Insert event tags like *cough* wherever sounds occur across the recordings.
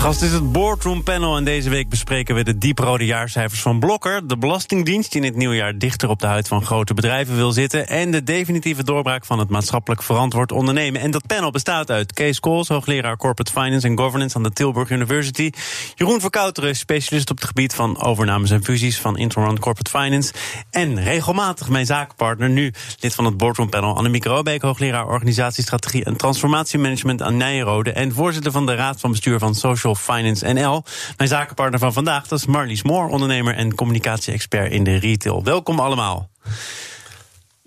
Gast is het Boardroom Panel en deze week bespreken we de dieprode jaarcijfers van Blokker, de Belastingdienst die in het nieuwjaar dichter op de huid van grote bedrijven wil zitten en de definitieve doorbraak van het maatschappelijk verantwoord ondernemen. En dat panel bestaat uit Kees Kools, hoogleraar Corporate Finance and Governance aan de Tilburg University, Jeroen Verkouteren, specialist op het gebied van overnames en fusies van Interrand Corporate Finance en regelmatig mijn zakenpartner, nu lid van het Boardroom Panel, Annemiek Robeek, hoogleraar organisatiestrategie en transformatiemanagement aan Nijrode en voorzitter van de Raad van Bestuur van Social Finance NL. Mijn zakenpartner van vandaag dat is Marlies Moor, ondernemer en communicatie-expert in de retail. Welkom allemaal.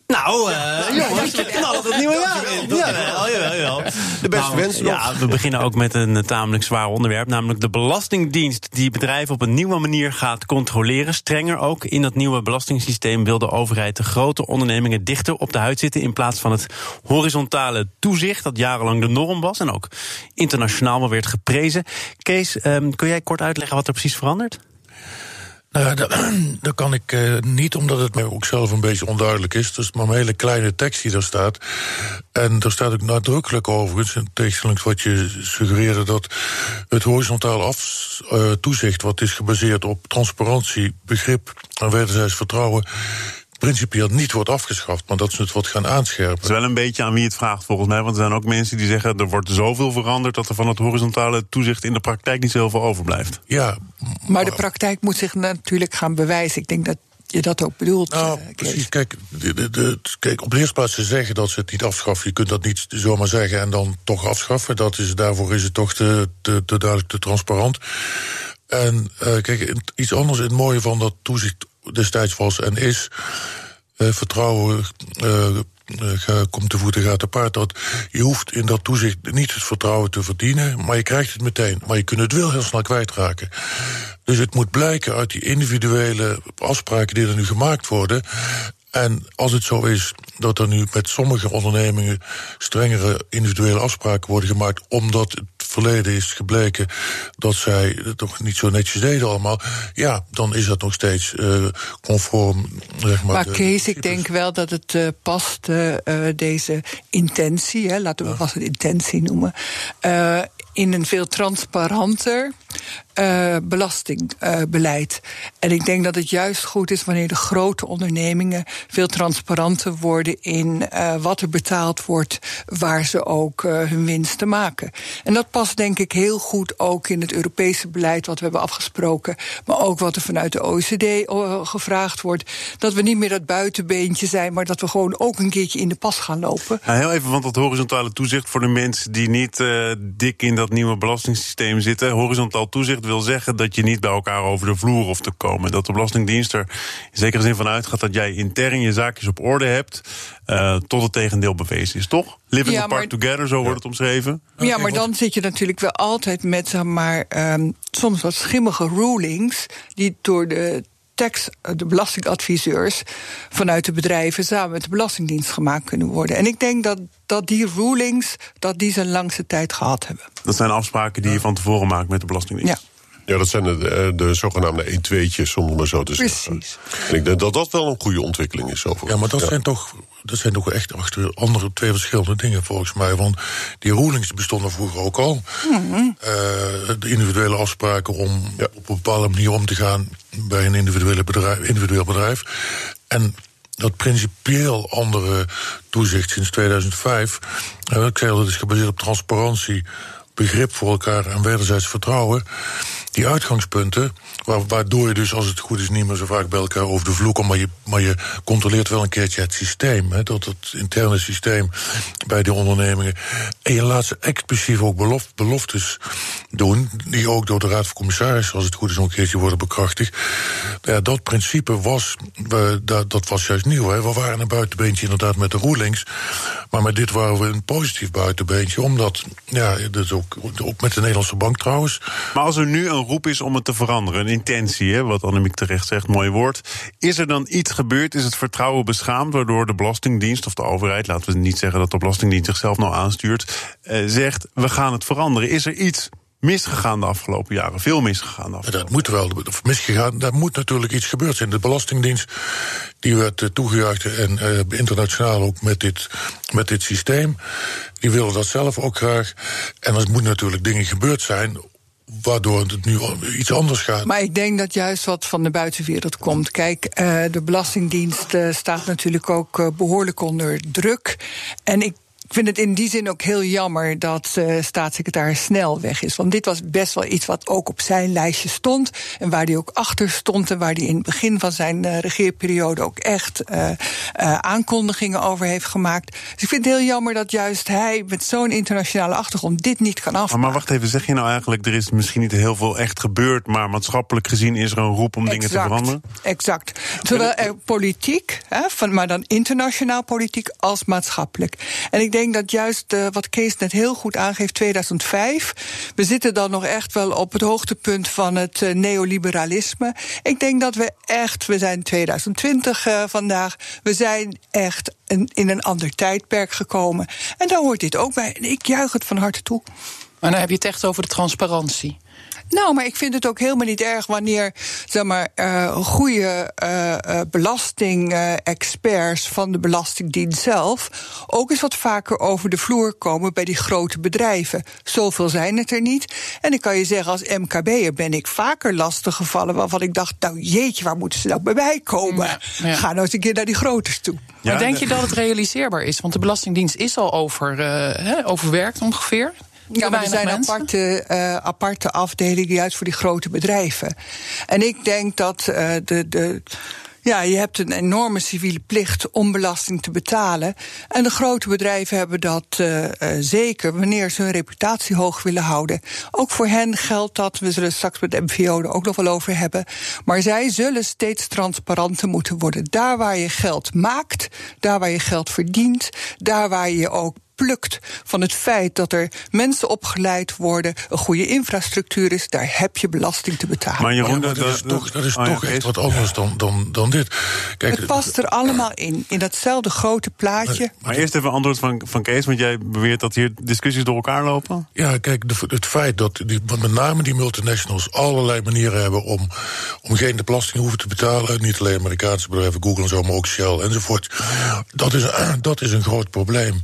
Nou, uh, jongens, we knallen het nieuwe jaar in. Jawel, jawel, jawel. De beste Nou, wensen nog. Ja, we beginnen ook met een eh, tamelijk zwaar onderwerp. Namelijk de Belastingdienst die bedrijven op een nieuwe manier gaat controleren. Strenger ook. In dat nieuwe belastingssysteem wil de overheid de grote ondernemingen dichter op de huid zitten. In plaats van het horizontale toezicht dat jarenlang de norm was. En ook internationaal wel werd geprezen. Kees, ehm, kun jij kort uitleggen wat er precies verandert? Nou, dat, *clears throat* kan ik eh, niet, omdat het mij ook zelf een beetje onduidelijk is. Dus maar een hele kleine tekst die daar staat. En daar staat ook nadrukkelijk overigens, in tegenstelling wat je suggereerde, dat het horizontaal af, eh, toezicht, wat is gebaseerd op transparantie, begrip en wederzijds vertrouwen, principieel niet wordt afgeschaft, maar dat ze het wordt gaan aanscherpen. Het is wel een beetje aan wie het vraagt volgens mij. Want er zijn ook mensen die zeggen... er wordt zoveel veranderd dat er van het horizontale toezicht... in de praktijk niet zo heel veel overblijft. Ja, Maar de praktijk moet zich natuurlijk gaan bewijzen. Ik denk dat je dat ook bedoelt. Nou, eh, Kees. precies. Kijk, de, de, de- kijk, op de eerste plaats ze zeggen dat ze het niet afschaffen. Je kunt dat niet zomaar zeggen en dan toch afschaffen. Dat is, daarvoor is het toch te, te, te duidelijk, te transparant. En eh, kijk, iets anders, het mooie van dat toezicht destijds was en is... eh, vertrouwen eh, eh, komt te voeten, gaat paard. Dat je hoeft in dat toezicht niet het vertrouwen te verdienen, maar je krijgt het meteen. Maar je kunt het wel heel snel kwijtraken. Dus het moet blijken uit die individuele afspraken die er nu gemaakt worden. En als het zo is dat er nu met sommige ondernemingen strengere individuele afspraken worden gemaakt, omdat het verleden is gebleken dat zij het toch niet zo netjes deden allemaal, ja, dan is dat nog steeds eh, conform. Zeg maar, Maar de Kees, ik denk wel dat het eh, past, eh, deze intentie, hè, laten we een intentie noemen, in een veel transparanter eh, belastingbeleid. en ik denk dat het juist goed is wanneer de grote ondernemingen veel transparanter worden in eh, wat er betaald wordt, waar ze ook eh, hun winsten maken. En dat past denk ik heel goed ook in het Europese beleid wat we hebben afgesproken, maar ook wat er vanuit de OECD gevraagd wordt. Dat we niet meer dat buitenbeentje zijn, maar dat we gewoon ook een keertje in de pas gaan lopen. Heel even, want dat horizontale toezicht voor de mensen die niet dik in dat nieuwe belastingssysteem zitten. Horizontaal toezicht wil zeggen dat je niet bij elkaar over de vloer hoeft te komen. Dat de Belastingdienst er in zekere zin van uitgaat dat jij intern je zaakjes op orde hebt. eh, tot het tegendeel bewezen is, toch? Living Ja, apart maar- together, zo wordt het omschreven. Ja, maar dan zit je natuurlijk wel altijd met zeg maar, ehm, soms wat schimmige rulings die door de tax, de belastingadviseurs vanuit de bedrijven samen met de Belastingdienst gemaakt kunnen worden. En ik denk dat, dat die rulings dat die zijn langste tijd gehad hebben. Dat zijn afspraken die je van tevoren maakt met de Belastingdienst. Ja. Ja, dat zijn de, eh, de zogenaamde 1-2'tjes, om het maar zo te zeggen. Precies. En ik denk dat dat wel een goede ontwikkeling is. Overigens. Ja, maar dat, Zijn toch, dat zijn toch echt achter andere twee verschillende dingen volgens mij. Want die rulings bestonden vroeger ook al. Eh, de individuele afspraken om op een bepaalde manier om te gaan bij een individuele bedrijf, individueel bedrijf. En dat principieel andere toezicht sinds 2005. eh, ik zei al, dat is gebaseerd op transparantie, begrip voor elkaar en wederzijds vertrouwen. Die uitgangspunten, wa- waardoor je dus als het goed is niet meer zo vaak bij elkaar over de vloer komt, maar je, maar je controleert wel een keertje het systeem, hè, dat het interne systeem bij die ondernemingen. En je laat ze expliciet ook belof, beloftes doen, die ook door de Raad van Commissarissen, als het goed is, nog een keertje worden bekrachtigd. Ja, dat principe was, dat, dat was juist nieuw. Hè. We waren een buitenbeentje inderdaad met de rulings. Maar met dit waren we een positief buitenbeentje. Omdat, ja, dat ook, ook met de Nederlandse bank trouwens. Maar als er nu een roep is om het te veranderen, een intentie, hè, wat Annemiek terecht zegt, mooi woord. Is er dan iets gebeurd? Is het vertrouwen beschaamd waardoor de Belastingdienst of de overheid, laten we niet zeggen dat de Belastingdienst zichzelf nou aanstuurt, eh, zegt: we gaan het veranderen? Is er iets misgegaan de afgelopen jaren. Veel misgegaan afgelopen Dat moet wel, of misgegaan, daar moet natuurlijk iets gebeurd zijn. De Belastingdienst die werd uh, toegejuicht en uh, internationaal ook met dit, met dit systeem. Die willen dat zelf ook graag. En er moeten natuurlijk dingen gebeurd zijn waardoor het nu iets anders gaat. Maar ik denk dat juist wat van de buitenwereld komt. Kijk, uh, de Belastingdienst uh, staat natuurlijk ook uh, behoorlijk onder druk. En ik ik vind het in die zin ook heel jammer dat uh, staatssecretaris Snel weg is. Want dit was best wel iets wat ook op zijn lijstje stond. En waar hij ook achter stond. En waar hij in het begin van zijn uh, regeerperiode ook echt uh, aankondigingen over heeft gemaakt. Dus ik vind het heel jammer dat juist hij met zo'n internationale achtergrond dit niet kan afmaken. Maar wacht even, zeg je nou eigenlijk, er is misschien niet heel veel echt gebeurd. Maar maatschappelijk gezien is er een roep om exact, dingen te veranderen? Exact. Zowel politiek, hè, van, maar dan internationaal politiek als maatschappelijk. En ik denk dat juist uh, wat Kees net heel goed aangeeft, 2005. We zitten dan nog echt wel op het hoogtepunt van het uh, neoliberalisme. Ik denk dat we echt, we zijn 2020 uh, vandaag, we zijn echt in een ander tijdperk gekomen. En daar hoort dit ook bij. En ik juich het van harte toe. Maar dan heb je het echt over de transparantie. Nou, maar ik vind het ook helemaal niet erg wanneer zeg maar, uh, goede uh, belastingexperts van de Belastingdienst zelf ook eens wat vaker over de vloer komen bij die grote bedrijven. Zoveel zijn het er niet. En ik kan je zeggen, als MKB'er ben ik vaker lastig gevallen waarvan ik dacht, nou jeetje, waar moeten ze nou bij mij komen? Ja, ja. Ga nou eens een keer naar die groters toe. Ja, maar denk je dat het realiseerbaar is? Want de Belastingdienst is al over, uh, overwerkt ongeveer. Ja, maar er zijn aparte, uh, aparte afdelingen juist voor die grote bedrijven. En ik denk dat uh, de. de ja, je hebt een enorme civiele plicht om belasting te betalen. En de grote bedrijven hebben dat uh, uh, zeker wanneer ze hun reputatie hoog willen houden. Ook voor hen geldt dat, we zullen straks met de MVO er ook nog wel over hebben. Maar zij zullen steeds transparanter moeten worden. Daar waar je geld maakt, daar waar je geld verdient, daar waar je ook plukt van het feit dat er mensen opgeleid worden, een goede infrastructuur is, daar heb je belasting te betalen. Maar Jeroen, dat, dat, is toch, dat is oh, toch ja, echt wat anders dan, dan, dan dit. Kijk, het past er allemaal in, in datzelfde grote plaatje. Maar, maar eerst even antwoord van, van Kees, want jij beweert dat hier discussies door elkaar lopen. Ja, kijk, de, het feit dat die, met name die multinationals allerlei manieren hebben om, om geen de belasting hoeven te betalen, niet alleen Amerikaanse bedrijven, Google en zo, maar ook Shell enzovoort. Dat is, *clears throat* dat is een groot probleem.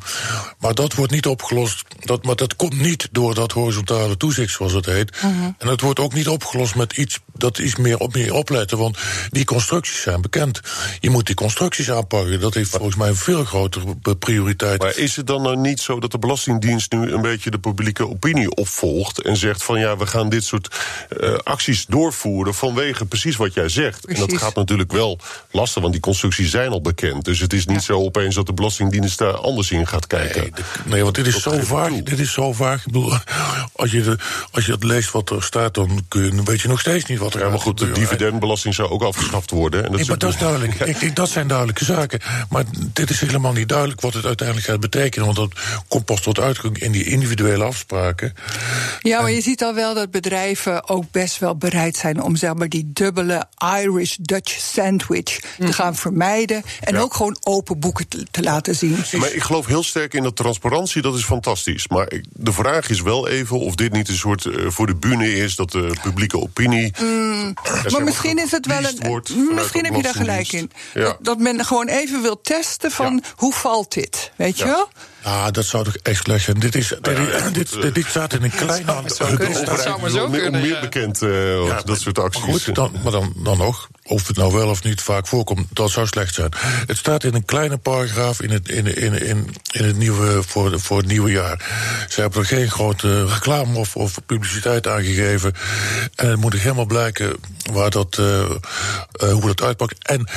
Maar dat wordt niet opgelost. Dat, maar dat komt niet door dat horizontale toezicht, zoals het heet. Uh -huh. En dat wordt ook niet opgelost met iets dat is meer op meer opletten. Want die constructies zijn bekend. Je moet die constructies aanpakken. Dat heeft volgens mij een veel grotere prioriteit. Maar is het dan nou niet zo dat de Belastingdienst nu een beetje de publieke opinie opvolgt en zegt van ja, we gaan dit soort uh, acties doorvoeren vanwege precies wat jij zegt. Precies. En dat gaat natuurlijk wel lastig, want die constructies zijn al bekend. Dus het is niet ja. zo opeens dat de Belastingdienst daar anders in gaat kijken. Nee, de, nee want dit is zo vaag. Dit is zo vaag. Ik bedoel, als je, de, als je het leest wat er staat, dan, kun je, dan weet je nog steeds niet wat er ja, maar goed, de dividendbelasting zou ook afgeschaft worden. En dat, nee, maar dat is duidelijk. Ik denk, dat zijn duidelijke zaken. Maar dit is helemaal niet duidelijk wat het uiteindelijk gaat betekenen. Want dat komt pas tot uitgang in die individuele afspraken. Ja, maar en, je ziet al wel dat bedrijven ook best wel bereid zijn om zeg maar, die dubbele Irish-Dutch sandwich mm. te gaan vermijden. En ja. ook gewoon open boeken te, te laten zien. Maar ik geloof heel sterk in dat transparantie, dat is fantastisch. Maar de vraag is wel even of dit niet een soort uh, voor de bühne is, dat de publieke opinie. Mm, maar misschien is het wel een. Misschien heb je daar gelijk in. Ja. Dat, dat, men gewoon even wil testen van ja. hoe valt dit? Weet je wel? Ja, dat zou toch echt slecht zijn. Dit, is, dit, ja, dit, dit, dit, staat in een klein aantal. Dat zou maar zo kunnen. meer bekend uh, ja, dat soort acties. Maar, goed, dan, maar dan, dan nog, of het nou wel of niet vaak voorkomt, dat zou slecht zijn. Het staat in een kleine paragraaf in het, in, in, in, in het nieuwe, voor, voor het nieuwe jaar. Ze hebben er geen grote reclame of, of publiciteit aangegeven. En het moet helemaal blijken waar dat, uh, uh, hoe dat uitpakt. En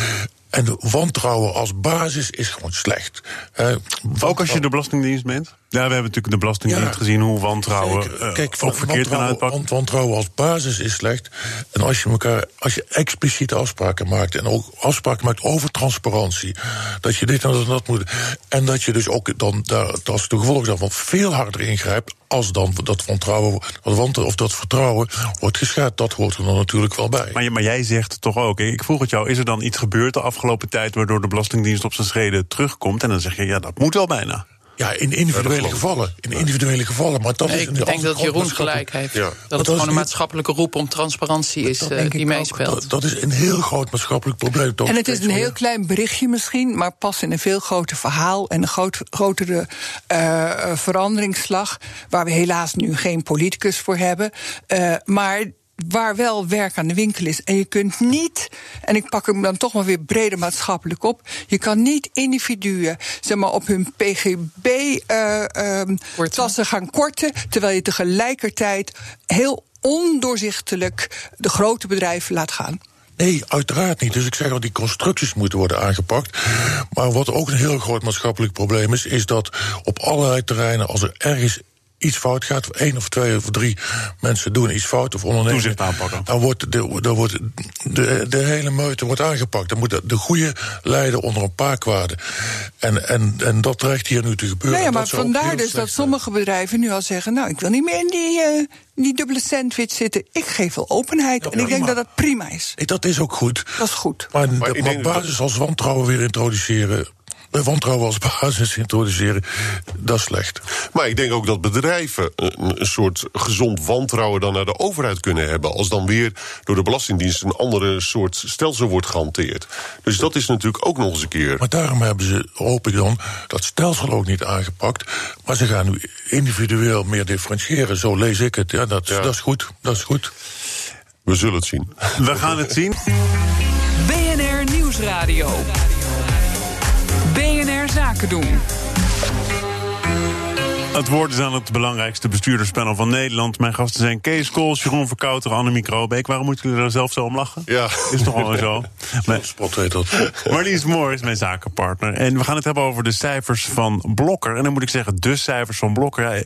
en wantrouwen als basis is gewoon slecht. Uh, Ook als je de Belastingdienst bent? Ja, we hebben natuurlijk de Belastingdienst Ja. gezien hoe wantrouwen eh, kijk, ook verkeerd kan uitpakken. want wantrouwen als basis is slecht. En als je elkaar, als je expliciete afspraken maakt en ook afspraken maakt over transparantie, dat je dit en dat en dat moet, en dat je dus ook dan daar als de gevolg daarvan veel harder ingrijpt als dan dat wantrouwen, of dat vertrouwen wordt geschaad, dat hoort er dan natuurlijk wel bij. Maar, maar jij zegt toch ook, ik vroeg het jou, is er dan iets gebeurd de afgelopen tijd waardoor de Belastingdienst op zijn schreden terugkomt? En dan zeg je, ja, dat moet wel bijna. Ja, in individuele gevallen. In individuele gevallen. Maar dat Nee, is ik denk dat Jeroen gelijk heeft. Ja. Dat dat het gewoon een maatschappelijke roep om transparantie is eh, die meespeelt. Dat, dat is een heel groot maatschappelijk probleem. toch? En het is een heel klein berichtje misschien, maar pas in een veel groter verhaal en een groot, grotere eh, eh, veranderingsslag, waar we helaas nu geen politicus voor hebben. Eh, maar waar wel werk aan de winkel is. En je kunt niet, en ik pak hem dan toch maar weer breder maatschappelijk op, je kan niet individuen zeg maar, op hun PGB-tassen gaan korten, terwijl je tegelijkertijd heel ondoorzichtelijk de grote bedrijven laat gaan. Nee, uiteraard niet. Dus ik zeg al, die constructies moeten worden aangepakt. Maar wat ook een heel groot maatschappelijk probleem is, is dat op allerlei terreinen, als er ergens iets fout gaat, één of twee of drie mensen doen iets fout of ondernemen, Toezicht aanpakken. dan wordt de, dan wordt de, de hele meute wordt aangepakt. Dan moet de, de goede leiden onder een paar kwaden. En, en, en dat dreigt hier nu te gebeuren. Nou ja, En maar vandaar dus dat sommige bedrijven nu al zeggen: Nou, ik wil niet meer in die, eh, die dubbele sandwich zitten. Ik geef wel openheid. en ik denk dat dat prima is. Nee, dat is ook goed. Dat is goed. Maar, Maar de, maar basis als wantrouwen weer introduceren. Eh, Wantrouwen als basis introduceren, dat is slecht. Maar ik denk ook dat bedrijven een, een soort gezond wantrouwen dan naar de overheid kunnen hebben. Als dan weer door de Belastingdienst een andere soort stelsel wordt gehanteerd. Dus dat is natuurlijk ook nog eens een keer. Maar daarom hebben ze, hoop ik dan, dat stelsel ook niet aangepakt. Maar ze gaan nu individueel meer differentiëren. Zo lees ik het. Ja, dat, Ja. dat is goed. Dat is goed. We zullen het zien. We gaan het zien. BNR Nieuwsradio. Zaken doen. Het woord is aan het belangrijkste bestuurderspanel van Nederland. Mijn gasten zijn Kees Kools, Jeroen Verkouter, Annemie Kroobeek. Waarom moeten jullie daar zelf zo om lachen? Ja. Is toch wel zo? *laughs* Spot weet dat. *laughs* Marlies Moor is mijn zakenpartner. En we gaan het hebben over de cijfers van Blokker. En dan moet ik zeggen, de cijfers van Blokker.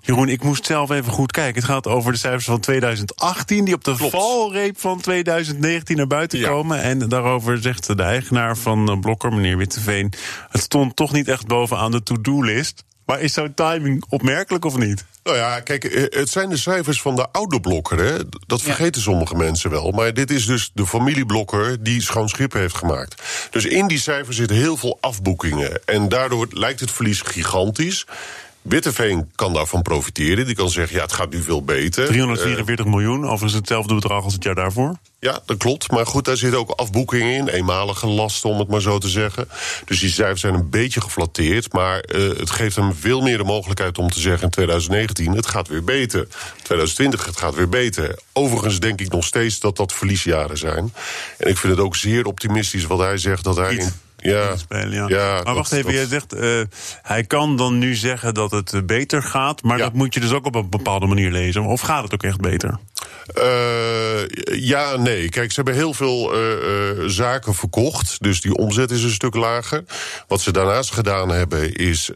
Jeroen, ik moest zelf even goed kijken. Het gaat over de cijfers van 2018... die op de Klopt. valreep van 2019 naar buiten Ja. komen. En daarover zegt de eigenaar van Blokker, meneer Witteveen... het stond toch niet echt bovenaan de to-do-list. Maar is zo'n timing opmerkelijk of niet? Nou ja, kijk, eh, het zijn de cijfers van de oude blokker. Hè? Dat vergeten sommige mensen wel. Maar dit is dus de familieblokker die schoon schip heeft gemaakt. Dus in die cijfers zitten heel veel afboekingen. En daardoor lijkt het verlies gigantisch. Witteveen kan daarvan profiteren. Die kan zeggen, ja, het gaat nu veel beter. 344 miljoen, overigens hetzelfde bedrag als het jaar daarvoor. Ja, dat klopt. Maar goed, daar zitten ook afboekingen in. Eenmalige lasten, om het maar zo te zeggen. Dus die cijfers zijn een beetje geflatteerd. Maar eh, het geeft hem veel meer de mogelijkheid om te zeggen in 2019... het gaat weer beter. 2020, het gaat weer beter. Overigens denk ik nog steeds dat dat verliesjaren zijn. En ik vind het ook zeer optimistisch wat hij zegt dat hij... In, ja, Spelen, ja. ja, maar dat- wacht even, dat- jij zegt, eh, hij kan dan nu zeggen dat het eh, beter gaat, maar Ja. dat moet je dus ook op een bepaalde manier lezen. Of gaat het ook echt beter? Eh, ja, nee. Kijk, ze hebben heel veel zaken verkocht. Dus die omzet is een stuk lager. Wat ze daarnaast gedaan hebben, is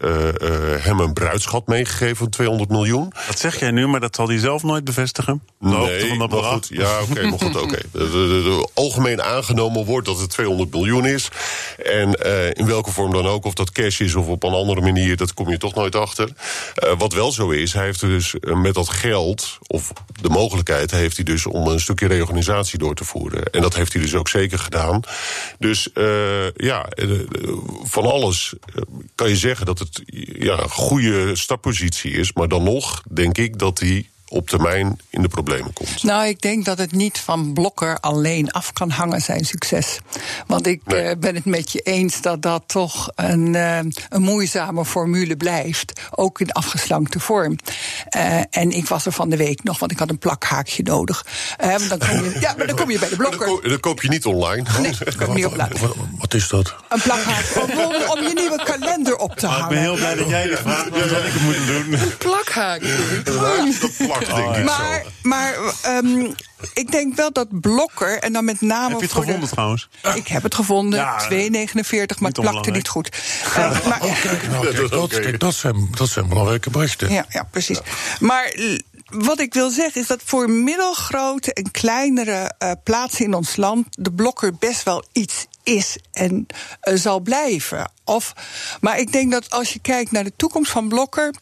hem een bruidschat meegegeven van 200 miljoen. Dat zeg jij nu, maar dat zal hij zelf nooit bevestigen. Hoogte van dat maar goed, ja, oké, maar goed, oké. *laughs* Algemeen aangenomen wordt dat het 200 miljoen is. En eh, in welke vorm dan ook, of dat cash is of op een andere manier, dat kom je toch nooit achter. Eh, wat wel zo is, hij heeft dus eh, met dat geld, of de mogelijkheid, heeft hij dus om een stukje reorganisatie door te voeren. En dat heeft hij dus ook zeker gedaan. Dus ja, van alles kan je zeggen dat het ja, een goede startpositie is. Maar dan nog denk ik dat hij op termijn in de problemen komt. Nou, ik denk dat het niet van Blokker alleen af kan hangen, zijn succes. Want ik Nee. eh, ben het met je eens dat dat toch een, eh, een moeizame formule blijft. Ook in afgeslankte vorm. Eh, en ik was er van de week nog, want ik had een plakhaakje nodig. Eh, want dan kom je, *laughs* ja, maar dan kom je bij de Dat, Blokker. ko- dat koop je niet online. Nee, dat niet. Wat, wat is dat? Een plakhaak om, je nieuwe kalender op te Ah, ik ben hangen. heel blij dat jij dit vraagt, want dat had ik het moeten doen. Plakhaak. dat plakt denk ik maar, zo. Maar um, ik denk wel dat Blokker, en dan met name. Heb je het voor gevonden de, trouwens? Ik heb het gevonden, Ja, 2,49, maar het plakte niet goed. Uh, maar, Oh, kijk, nou, kijk, dat, kijk, dat, zijn, dat zijn belangrijke berichten. Ja, ja precies. Maar wat ik wil zeggen is dat voor middelgrote en kleinere uh, plaatsen in ons land de blokker best wel iets is en uh, zal blijven. Of, maar ik denk dat als je kijkt naar de toekomst van Blokker,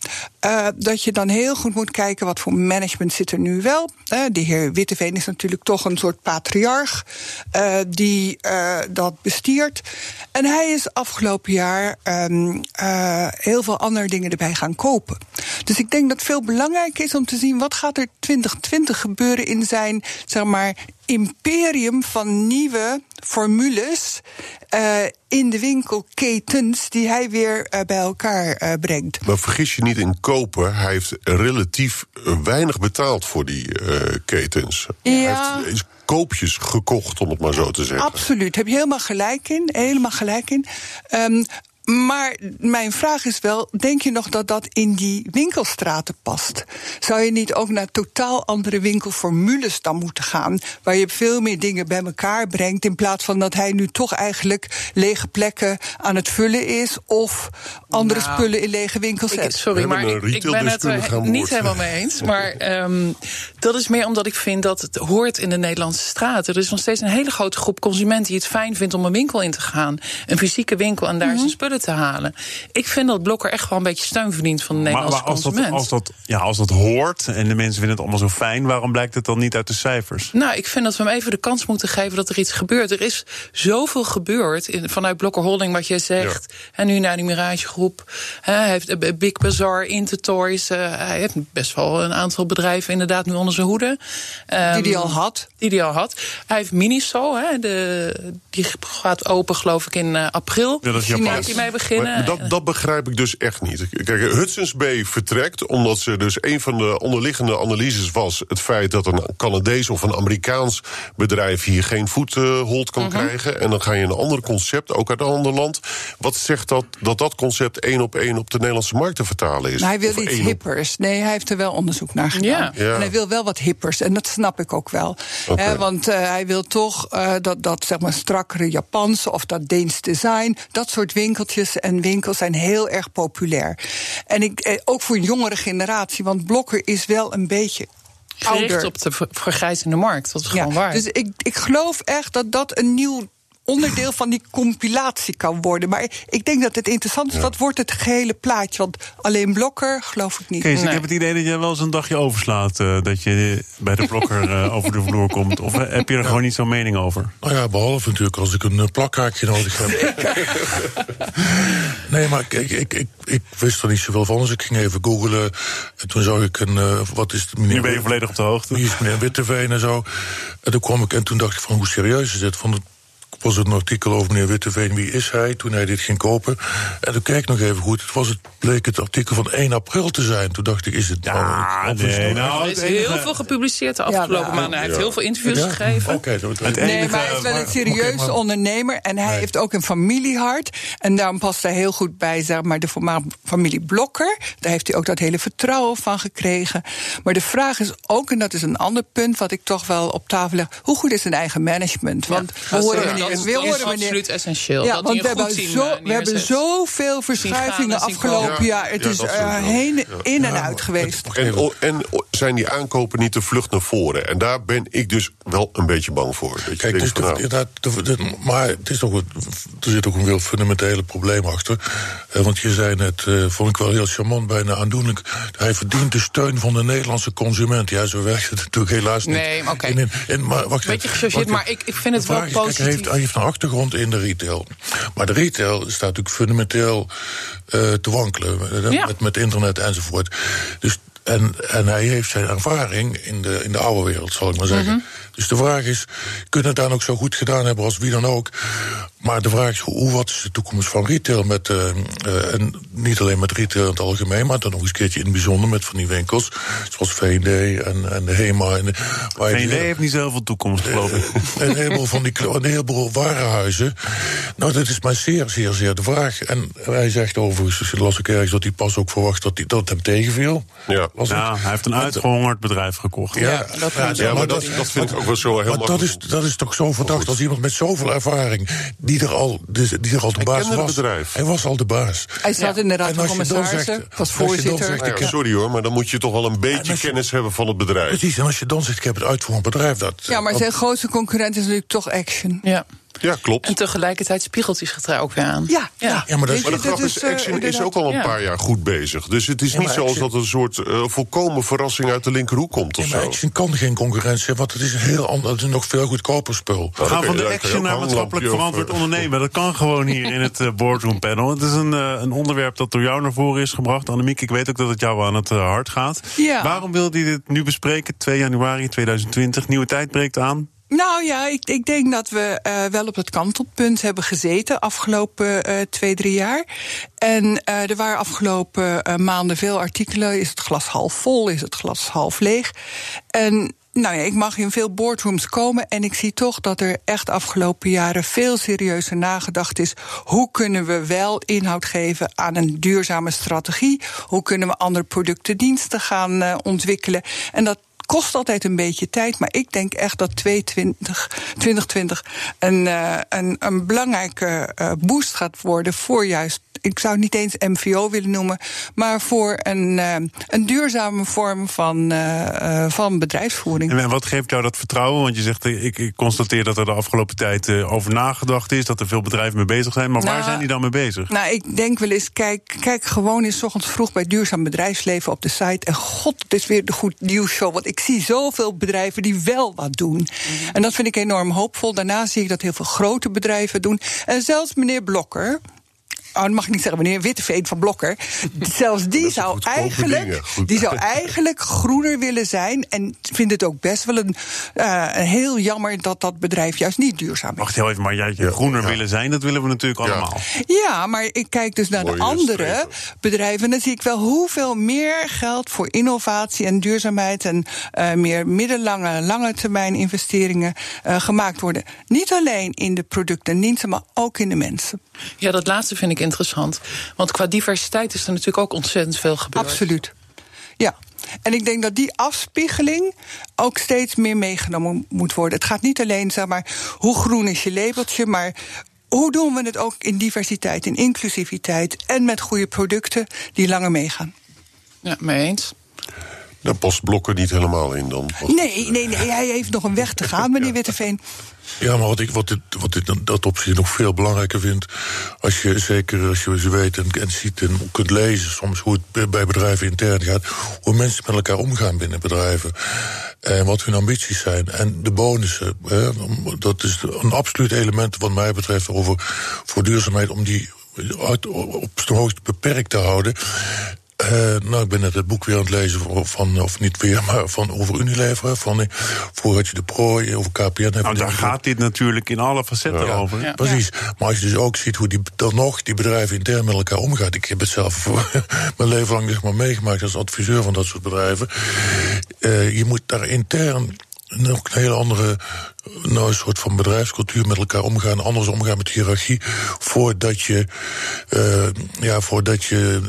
uh, dat je dan heel goed moet kijken wat voor management zit er nu wel. Uh, de heer Witteveen is natuurlijk toch een soort patriarch die dat bestiert. En hij is afgelopen jaar um, heel veel andere dingen erbij gaan kopen. Dus ik denk dat het veel belangrijker is om te zien wat gaat er 2020 gebeuren in zijn, zeg maar, imperium van nieuwe formules uh, in de winkelketens die hij weer uh, bij elkaar uh, brengt. Maar vergis je niet in kopen. Hij heeft relatief weinig betaald voor die ketens. Ja. Hij heeft koopjes gekocht, om het maar zo te zeggen. Absoluut, heb je helemaal gelijk in. Helemaal gelijk in. Um, maar mijn vraag is wel: denk je nog dat dat in die winkelstraten past? Zou je niet ook naar totaal andere winkelformules dan moeten gaan, waar je veel meer dingen bij elkaar brengt, in plaats van dat hij nu toch eigenlijk lege plekken aan het vullen is of andere Nou, spullen in lege winkels zet? sorry, maar ik, ben het er boord. niet helemaal mee eens. Maar um, dat is meer omdat ik vind dat het hoort in de Nederlandse straten. Er is nog steeds een hele grote groep consumenten die het fijn vindt om een winkel in te gaan. Een fysieke winkel en daar Mhm. zijn spullen te halen. Ik vind dat Blokker echt wel een beetje steun verdient van de Maar, Nederlandse maar als, dat, consument. als, dat, ja, als dat hoort en de mensen vinden het allemaal zo fijn, waarom blijkt het dan niet uit de cijfers? Nou, ik vind dat we hem even de kans moeten geven dat er iets gebeurt. Er is zoveel gebeurd in, vanuit Blokker Holding, wat jij zegt. En nu naar die Mirage Groep. Hij heeft Big Bazaar, Intertoys. Uh, hij heeft best wel een aantal bedrijven inderdaad nu onder zijn hoede. Um, die hij al had. Die hij al had. Hij heeft Miniso, hè, de, die gaat open geloof ik in uh, april. Ja, dat is hij mee beginnen. Maar dat, dat begrijp ik dus echt niet. Kijk, Hudson's Bay vertrekt omdat ze dus een van de onderliggende analyses was het feit dat een Canadees of een Amerikaans bedrijf hier geen voethold kan krijgen. En dan ga je een ander concept, ook uit een ander land. Wat zegt dat dat dat concept één op één op de Nederlandse markt te vertalen is? Maar hij wil Of iets één op- hippers. Nee, hij heeft er wel onderzoek naar gedaan. Ja. Ja. En hij wil wel wat hippers. En dat snap ik ook wel. Want uh, hij wil toch uh, dat, dat zeg maar strakkere Japanse of dat Deens design. Dat soort winkeltjes en winkels zijn heel erg populair. En ik, eh, ook voor een jongere generatie. Want Blokker is wel een beetje Gericht op de ver- vergrijzende markt. Dat is gewoon waar. Dus ik, ik geloof echt dat dat een nieuw onderdeel van die compilatie kan worden. Maar ik denk dat het interessant is, wat wordt het gehele plaatje? Want alleen Blokker geloof ik niet. Kees, ik heb het idee dat jij wel eens een dagje overslaat. eh, dat je bij de blokker *laughs* eh, over de vloer komt. Of eh, heb je er gewoon niet zo'n mening over? Nou ja, behalve natuurlijk als ik een plakkaakje nodig heb. *laughs* nee, maar ik, ik, ik, ik wist er niet zoveel van, dus ik ging even googlen. En toen zag ik een, eh, wat is het, meneer... Nu ben je volledig op de hoogte. Wie is meneer Witteveen en zo. En toen kwam ik en toen dacht ik van hoe serieus is dit? Van het was het een artikel over meneer Witteveen, wie is hij, toen hij dit ging kopen. En toen keek ik nog even goed, het was het, bleek het artikel van 1 april te zijn. Toen dacht ik, is het nou... Ja, het nee, nou nou, er het is enige- heel veel gepubliceerd de afgelopen maanden. Hij heeft heel veel interviews Ja? gegeven. Oké, dat- Het Nee, maar hij is wel maar- een serieuze maar- ondernemer. En hij Nee. heeft ook een familiehart. En daarom past hij heel goed bij zeg maar, de voormalige familie Blokker. Daar heeft hij ook dat hele vertrouwen van gekregen. Maar de vraag is ook, en dat is een ander punt wat ik toch wel op tafel leg. Hoe goed is zijn eigen management? Want we horen meneer. Is- We dat is horen meneer. absoluut essentieel. Ja, dat want hij we hebben, zo, eh, we hebben zoveel verschuivingen afgelopen jaar. Het is er sowieso. heen, in en uit geweest. En, zijn die aankopen niet de vlucht naar voren? En daar ben ik dus wel een beetje bang voor. Dat Kijk, toch, nou, inderdaad, de- de- maar het is toch, een- er zit ook een heel fundamentele probleem achter. Eh, want je zei net, eh, vond ik wel heel charmant, bijna aandoenlijk. Hij verdient de steun van de Nederlandse consument. Ja, zo werkt het *laughs* natuurlijk helaas niet. Nee, maar oké. Maar wacht Beetje gechargeerd, maar ik- ik vind het wel kijk, positief. Hij heeft, hij heeft een achtergrond in de retail. Maar de retail staat natuurlijk fundamenteel eh, te wankelen. eh, Ja. Met, met internet enzovoort. Dus, en, en hij heeft zijn ervaring in de, in de oude wereld, zal ik maar zeggen. Mhm. Dus de vraag is, kunnen het dan ook zo goed gedaan hebben als wie dan ook? Maar de vraag is, hoe, wat is de toekomst van retail? Met, eh, eh, en niet alleen met retail in het algemeen, maar dan nog eens een keertje in het bijzonder met van die winkels. Zoals V&D en, en de HEMA. En de, waar je Geen die- idee heeft niet zoveel toekomst, geloof ik. een heleboel van die een heleboel warenhuizen. Nou, dat is maar zeer, zeer, zeer de vraag. En hij zegt overigens, las ik ergens dat hij pas ook verwacht dat, hij, dat het hem tegenviel. ja. Was ja, hij heeft een uitgehongerd bedrijf gekocht. Ja, ja, dat, ja, maar dat, dat vind ik ook wel zo heel maar dat is, dat is toch zo verdacht als iemand met zoveel ervaring... die er al, die er al de baas was. Bedrijf. Hij was al de baas. Hij zat in de raad van commissarissen, was voorzitter. Zegt, sorry hoor, maar dan moet je toch wel een beetje kennis hebben van het bedrijf. Precies, en als je dan zegt, ik heb het uitvoerend bedrijf... Dat, ja, maar zijn grootste concurrent is natuurlijk toch Action. Ja. Ja, klopt. En tegelijkertijd spiegelt hij zich er ook weer aan. Ja, ja. ja maar, dat, maar de grap is, Action is ook al een paar jaar goed bezig. Dus het is niet zoals dat een soort uh, volkomen verrassing uit de linkerhoek komt of zo. Action kan geen concurrentie want het is een heel ander, het is een nog veel goedkoper spul. We gaan van de Action naar maatschappelijk verantwoord eh, ondernemen. Dat kan gewoon hier in het boardroom panel. Het is een, uh, een onderwerp dat door jou naar voren is gebracht. Annemiek, ik weet ook dat het jou aan het hart gaat. Ja. Waarom wilde je dit nu bespreken? 2 januari 2020, nieuwe tijd breekt aan. Nou ja, ik, ik denk dat we uh, wel op het kantelpunt hebben gezeten afgelopen uh, twee, drie jaar. En uh, er waren afgelopen maanden veel artikelen. Is het glas half vol? Is het glas half leeg? En nou ja, ik mag in veel boardrooms komen en ik zie toch dat er echt afgelopen jaren veel serieuzer nagedacht is. Hoe kunnen we wel inhoud geven aan een duurzame strategie? Hoe kunnen we andere producten, diensten gaan ontwikkelen? En dat kost altijd een beetje tijd. Maar ik denk echt dat 2020, 2020 een, uh, een, een belangrijke uh, boost gaat worden voor juist ik zou het niet eens MVO willen noemen, maar voor een, uh, een duurzame vorm van, uh, van bedrijfsvoering. En wat geeft jou dat vertrouwen? Want je zegt, ik, ik constateer dat er de afgelopen tijd uh, over nagedacht is, dat er veel bedrijven mee bezig zijn. Maar nou, waar zijn die dan mee bezig? Nou, ik denk wel eens, kijk, kijk gewoon eens ochtends vroeg bij Duurzaam Bedrijfsleven op de site. En god, het is weer de goed nieuwsshow. Want ik zie zoveel bedrijven die wel wat doen. Mm -hmm. En dat vind ik enorm hoopvol. Daarna zie ik dat heel veel grote bedrijven doen. En zelfs meneer Blokker, oh, dat mag ik niet zeggen, meneer Witteveen van Blokker. Zelfs die zou eigenlijk, die zou eigenlijk groener willen zijn. En vindt het ook best wel een, uh, heel jammer dat dat bedrijf juist niet duurzaam is. Wacht heel even, maar jij ja, groener ja. willen zijn, dat willen we natuurlijk ja. allemaal. Ja, maar ik kijk dus naar Mooie de andere streven. bedrijven. En dan zie ik wel hoeveel meer geld voor innovatie en duurzaamheid. en uh, meer middellange, lange termijn investeringen uh, gemaakt worden. Niet alleen in de producten en diensten, maar ook in de mensen. Ja, dat laatste vind ik interessant. Want qua diversiteit is er natuurlijk ook ontzettend veel gebeurd. Absoluut. Ja. En ik denk dat die afspiegeling ook steeds meer meegenomen moet worden. Het gaat niet alleen, zeg maar, hoe groen is je labeltje, maar hoe doen we het ook in diversiteit, in inclusiviteit en met goede producten die langer meegaan? Ja, mee eens. Daar past Blokker niet helemaal in dan? Nee, nee, nee, hij heeft nog een weg te gaan, meneer *laughs* Witteveen. Ja, maar wat ik wat dit, wat dit dat opzicht nog veel belangrijker vind. Als je zeker als je ze weet en, en ziet en kunt lezen soms hoe het bij bedrijven intern gaat. Hoe mensen met elkaar omgaan binnen bedrijven. En wat hun ambities zijn. En de bonussen. Hè, dat is een absoluut element wat mij betreft over voor duurzaamheid. Om die uit, op zijn hoogst beperkt te houden. Uh, nou, ik ben net het boek weer aan het lezen van, van of niet weer, maar van over Unilever. Van, voor had je de prooi, over KPN. Nou, daar gaat dit natuurlijk in alle facetten ja, over. Ja. Precies. Maar als je dus ook ziet hoe die, dan nog die bedrijven intern met elkaar omgaan. Ik heb het zelf *laughs* mijn leven lang zeg maar, meegemaakt als adviseur van dat soort bedrijven. Uh, je moet daar intern nog een hele andere nou, een soort van bedrijfscultuur met elkaar omgaan, anders omgaan met hiërarchie, voordat je, uh, ja, voordat je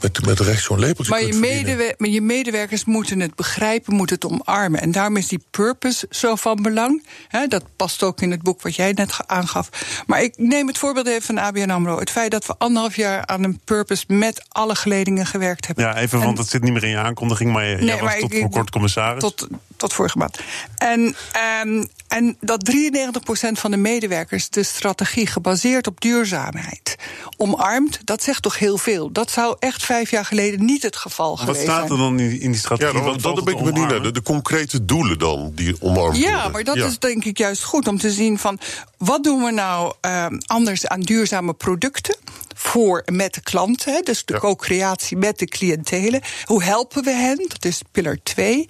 met, met recht zo'n lepeltje maar je, medewer maar je medewerkers moeten het begrijpen, moeten het omarmen. En daarom is die purpose zo van belang. He, dat past ook in het boek wat jij net aangaf. Maar ik neem het voorbeeld even van ABN AMRO. Het feit dat we anderhalf jaar aan een purpose met alle geledingen gewerkt hebben. Ja, even, want het zit niet meer in je aankondiging, maar je, nee, was tot voor kort commissaris. Tot, tot vorige maand. En, um, en dat 93% van de medewerkers de strategie gebaseerd op duurzaamheid omarmt, dat zegt toch heel veel. Dat zou echt vijf jaar geleden niet het geval Wat geweest zijn. Wat staat er dan in, in die strategie? Ja, dat, dat ben ik benieuwd naar. De, de, concrete doelen dan, die omarmd ja, worden. maar dat ja. is denk ik juist goed om te zien van... wat doen we nou uh, anders aan duurzame producten voor met de klanten, dus de ja. co-creatie met de cliëntelen. Hoe helpen we hen? Dat is pillar 2.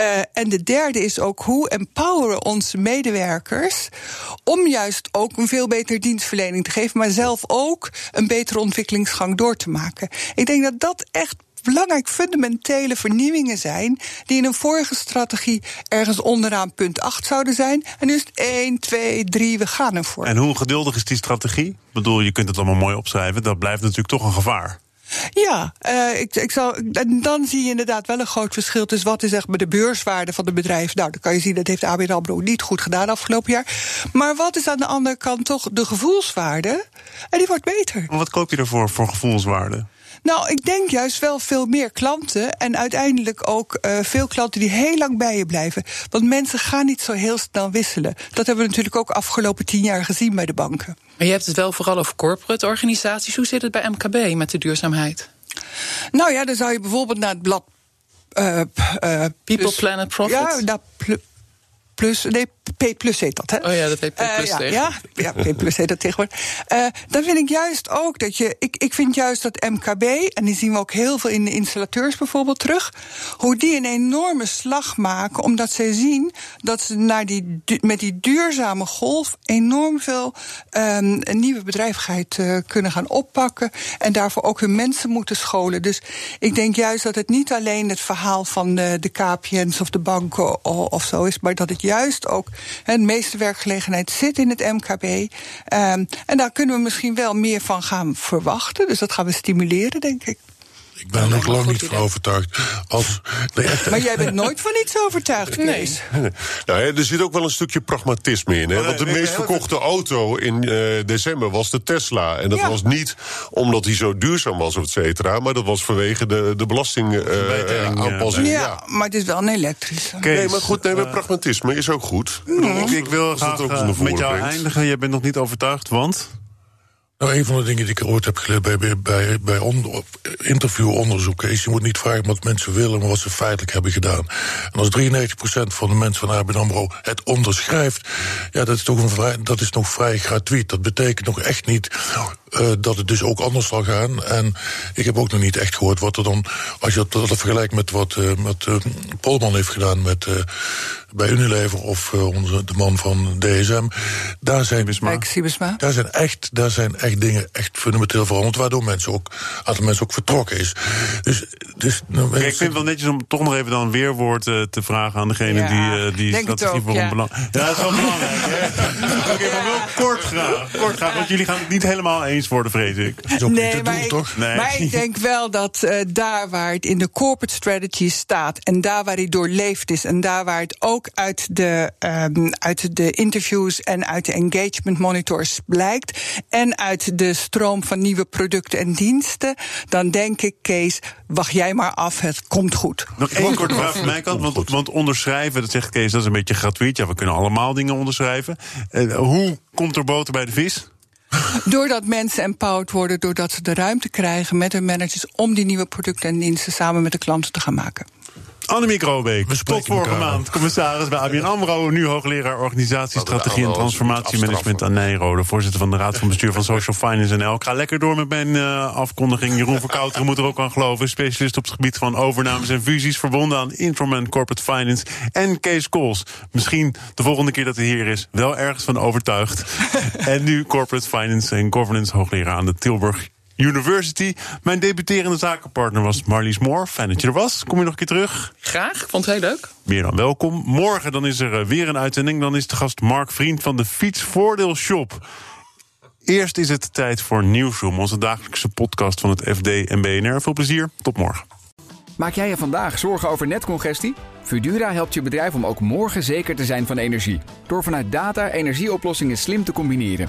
Uh, en de derde is ook hoe empoweren onze medewerkers om juist ook een veel betere dienstverlening te geven, maar zelf ook een betere ontwikkelingsgang door te maken. Ik denk dat dat echt belangrijk fundamentele vernieuwingen zijn. die in een vorige strategie ergens onderaan punt 8 zouden zijn. En nu is het 1, 2, 3, we gaan ervoor. En hoe geduldig is die strategie? Ik bedoel, je kunt het allemaal mooi opschrijven. Dat blijft natuurlijk toch een gevaar. Ja, uh, ik, ik zal, en dan zie je inderdaad wel een groot verschil tussen wat is maar de beurswaarde van de bedrijf. Nou, dan kan je zien dat heeft ABN AMRO niet goed gedaan afgelopen jaar. Maar wat is aan de andere kant toch de gevoelswaarde? En die wordt beter. Wat koop je ervoor voor gevoelswaarde? Nou, ik denk juist wel veel meer klanten. En uiteindelijk ook uh, veel klanten die heel lang bij je blijven. Want mensen gaan niet zo heel snel wisselen. Dat hebben we natuurlijk ook afgelopen tien jaar gezien bij de banken. Maar je hebt het wel vooral over corporate organisaties. Hoe zit het bij MKB met de duurzaamheid? Nou ja, dan zou je bijvoorbeeld naar het blad. Uh, uh, People, Planet, Profit? Ja, naar plus, nee, P plus heet dat, hè? Oh ja, dat heet P plus uh, ja, ja, ja, P plus heet dat tegenwoordig. Uh, dan vind ik juist ook dat je... Ik, ik vind juist dat MKB, en die zien we ook heel veel in de installateurs bijvoorbeeld terug... hoe die een enorme slag maken, omdat zij zien... dat ze naar die, met die duurzame golf enorm veel um, nieuwe bedrijvigheid uh, kunnen gaan oppakken... en daarvoor ook hun mensen moeten scholen. Dus ik denk juist dat het niet alleen het verhaal van de, de KPN's of de banken of, of zo is... maar dat het juist ook de meeste werkgelegenheid zit in het MKB. Um, en daar kunnen we misschien wel meer van gaan verwachten. Dus dat gaan we stimuleren, denk ik. Ik ben er nog lang niet van overtuigd. Als Maar jij bent nooit van iets overtuigd geweest. *laughs* Nee. Nou, er zit ook wel een stukje pragmatisme in. Hè? Want de meest verkochte auto in uh, december was de Tesla. En dat ja. was niet omdat hij zo duurzaam was, et cetera. Maar dat was vanwege de, de belastingaanpassing. Uh, ja, ja, maar het is wel een elektrische. Nee, maar goed, nee, maar pragmatisme is ook goed. Mm. Ik, ik wil graag ook met jou eindigen. Jij bent nog niet overtuigd, want... Nou, een van de dingen die ik ooit heb geleerd bij, bij, bij, bij on, interviewonderzoeken is: je moet niet vragen wat mensen willen, maar wat ze feitelijk hebben gedaan. En als 93% van de mensen van ABN Amro het onderschrijft, ja, dat is toch een vrij, dat is nog vrij gratuit. Dat betekent nog echt niet uh, dat het dus ook anders zal gaan. En ik heb ook nog niet echt gehoord wat er dan, als je dat, dat vergelijkt met wat uh, met, uh, Polman heeft gedaan met, bij Unilever of onze, de man van DSM. Daar zijn, daar zijn echt, daar zijn echt dingen echt fundamenteel veranderd, waardoor mensen ook, een aantal mensen ook vertrokken is. Dus, dus, nou, Kijk, ik vind het wel netjes om toch nog even dan een weerwoord te vragen aan degene ja, die, die strategie voor ja. een belang. Ja, dat is wel belangrijk. *laughs* Oké, okay, maar wel kort graag. Kort graag, want jullie gaan het niet helemaal eens worden, vrees ik. Nee, maar, ik, nee. maar ik denk wel dat uh, daar waar het in de corporate strategy staat... en daar waar hij doorleefd is... en daar waar het ook uit de, um, uit de interviews en uit de engagement monitors blijkt... en uit de stroom van nieuwe producten en diensten... dan denk ik, Kees, wacht jij maar af, het komt goed. Nog één korte vraag van mijn kant, want, want onderschrijven, dat zegt Kees, dat is een beetje gratuit. Ja, we kunnen allemaal dingen onderschrijven. Uh, hoe komt er boter bij de vis? *laughs* Doordat mensen empowered worden, doordat ze de ruimte krijgen met hun managers om die nieuwe producten en diensten samen met de klanten te gaan maken. Annemiek Robeek, tot vorige maand commissaris bij ABN AMRO... nu hoogleraar organisatiestrategie en transformatiemanagement aan Nijrode... voorzitter van de Raad van Bestuur van Social Finance NL. Ik ga lekker door met mijn uh, afkondiging. Jeroen *laughs* Verkouteren moet er ook aan geloven. Specialist op het gebied van overnames en fusies... verbonden aan Informan Corporate Finance. En Kees Kools, misschien de volgende keer dat hij hier is... wel ergens van overtuigd. *laughs* en nu Corporate Finance en Governance hoogleraar aan de Tilburg University. Mijn debuterende zakenpartner was Marlies Moore. Fijn dat je er was. Kom je nog een keer terug? Graag, vond het heel leuk. Meer dan welkom. Morgen dan is er eh, weer een uitzending. Dan is de gast Mark Vriend van de Fietsvoordeelshop. Eerst is het tijd voor Nieuwsroom, onze dagelijkse podcast van het FD en BNR. Veel plezier, tot morgen. Maak jij je vandaag zorgen over netcongestie? Fudura helpt je bedrijf om ook morgen zeker te zijn van energie. Door vanuit data energieoplossingen slim te combineren.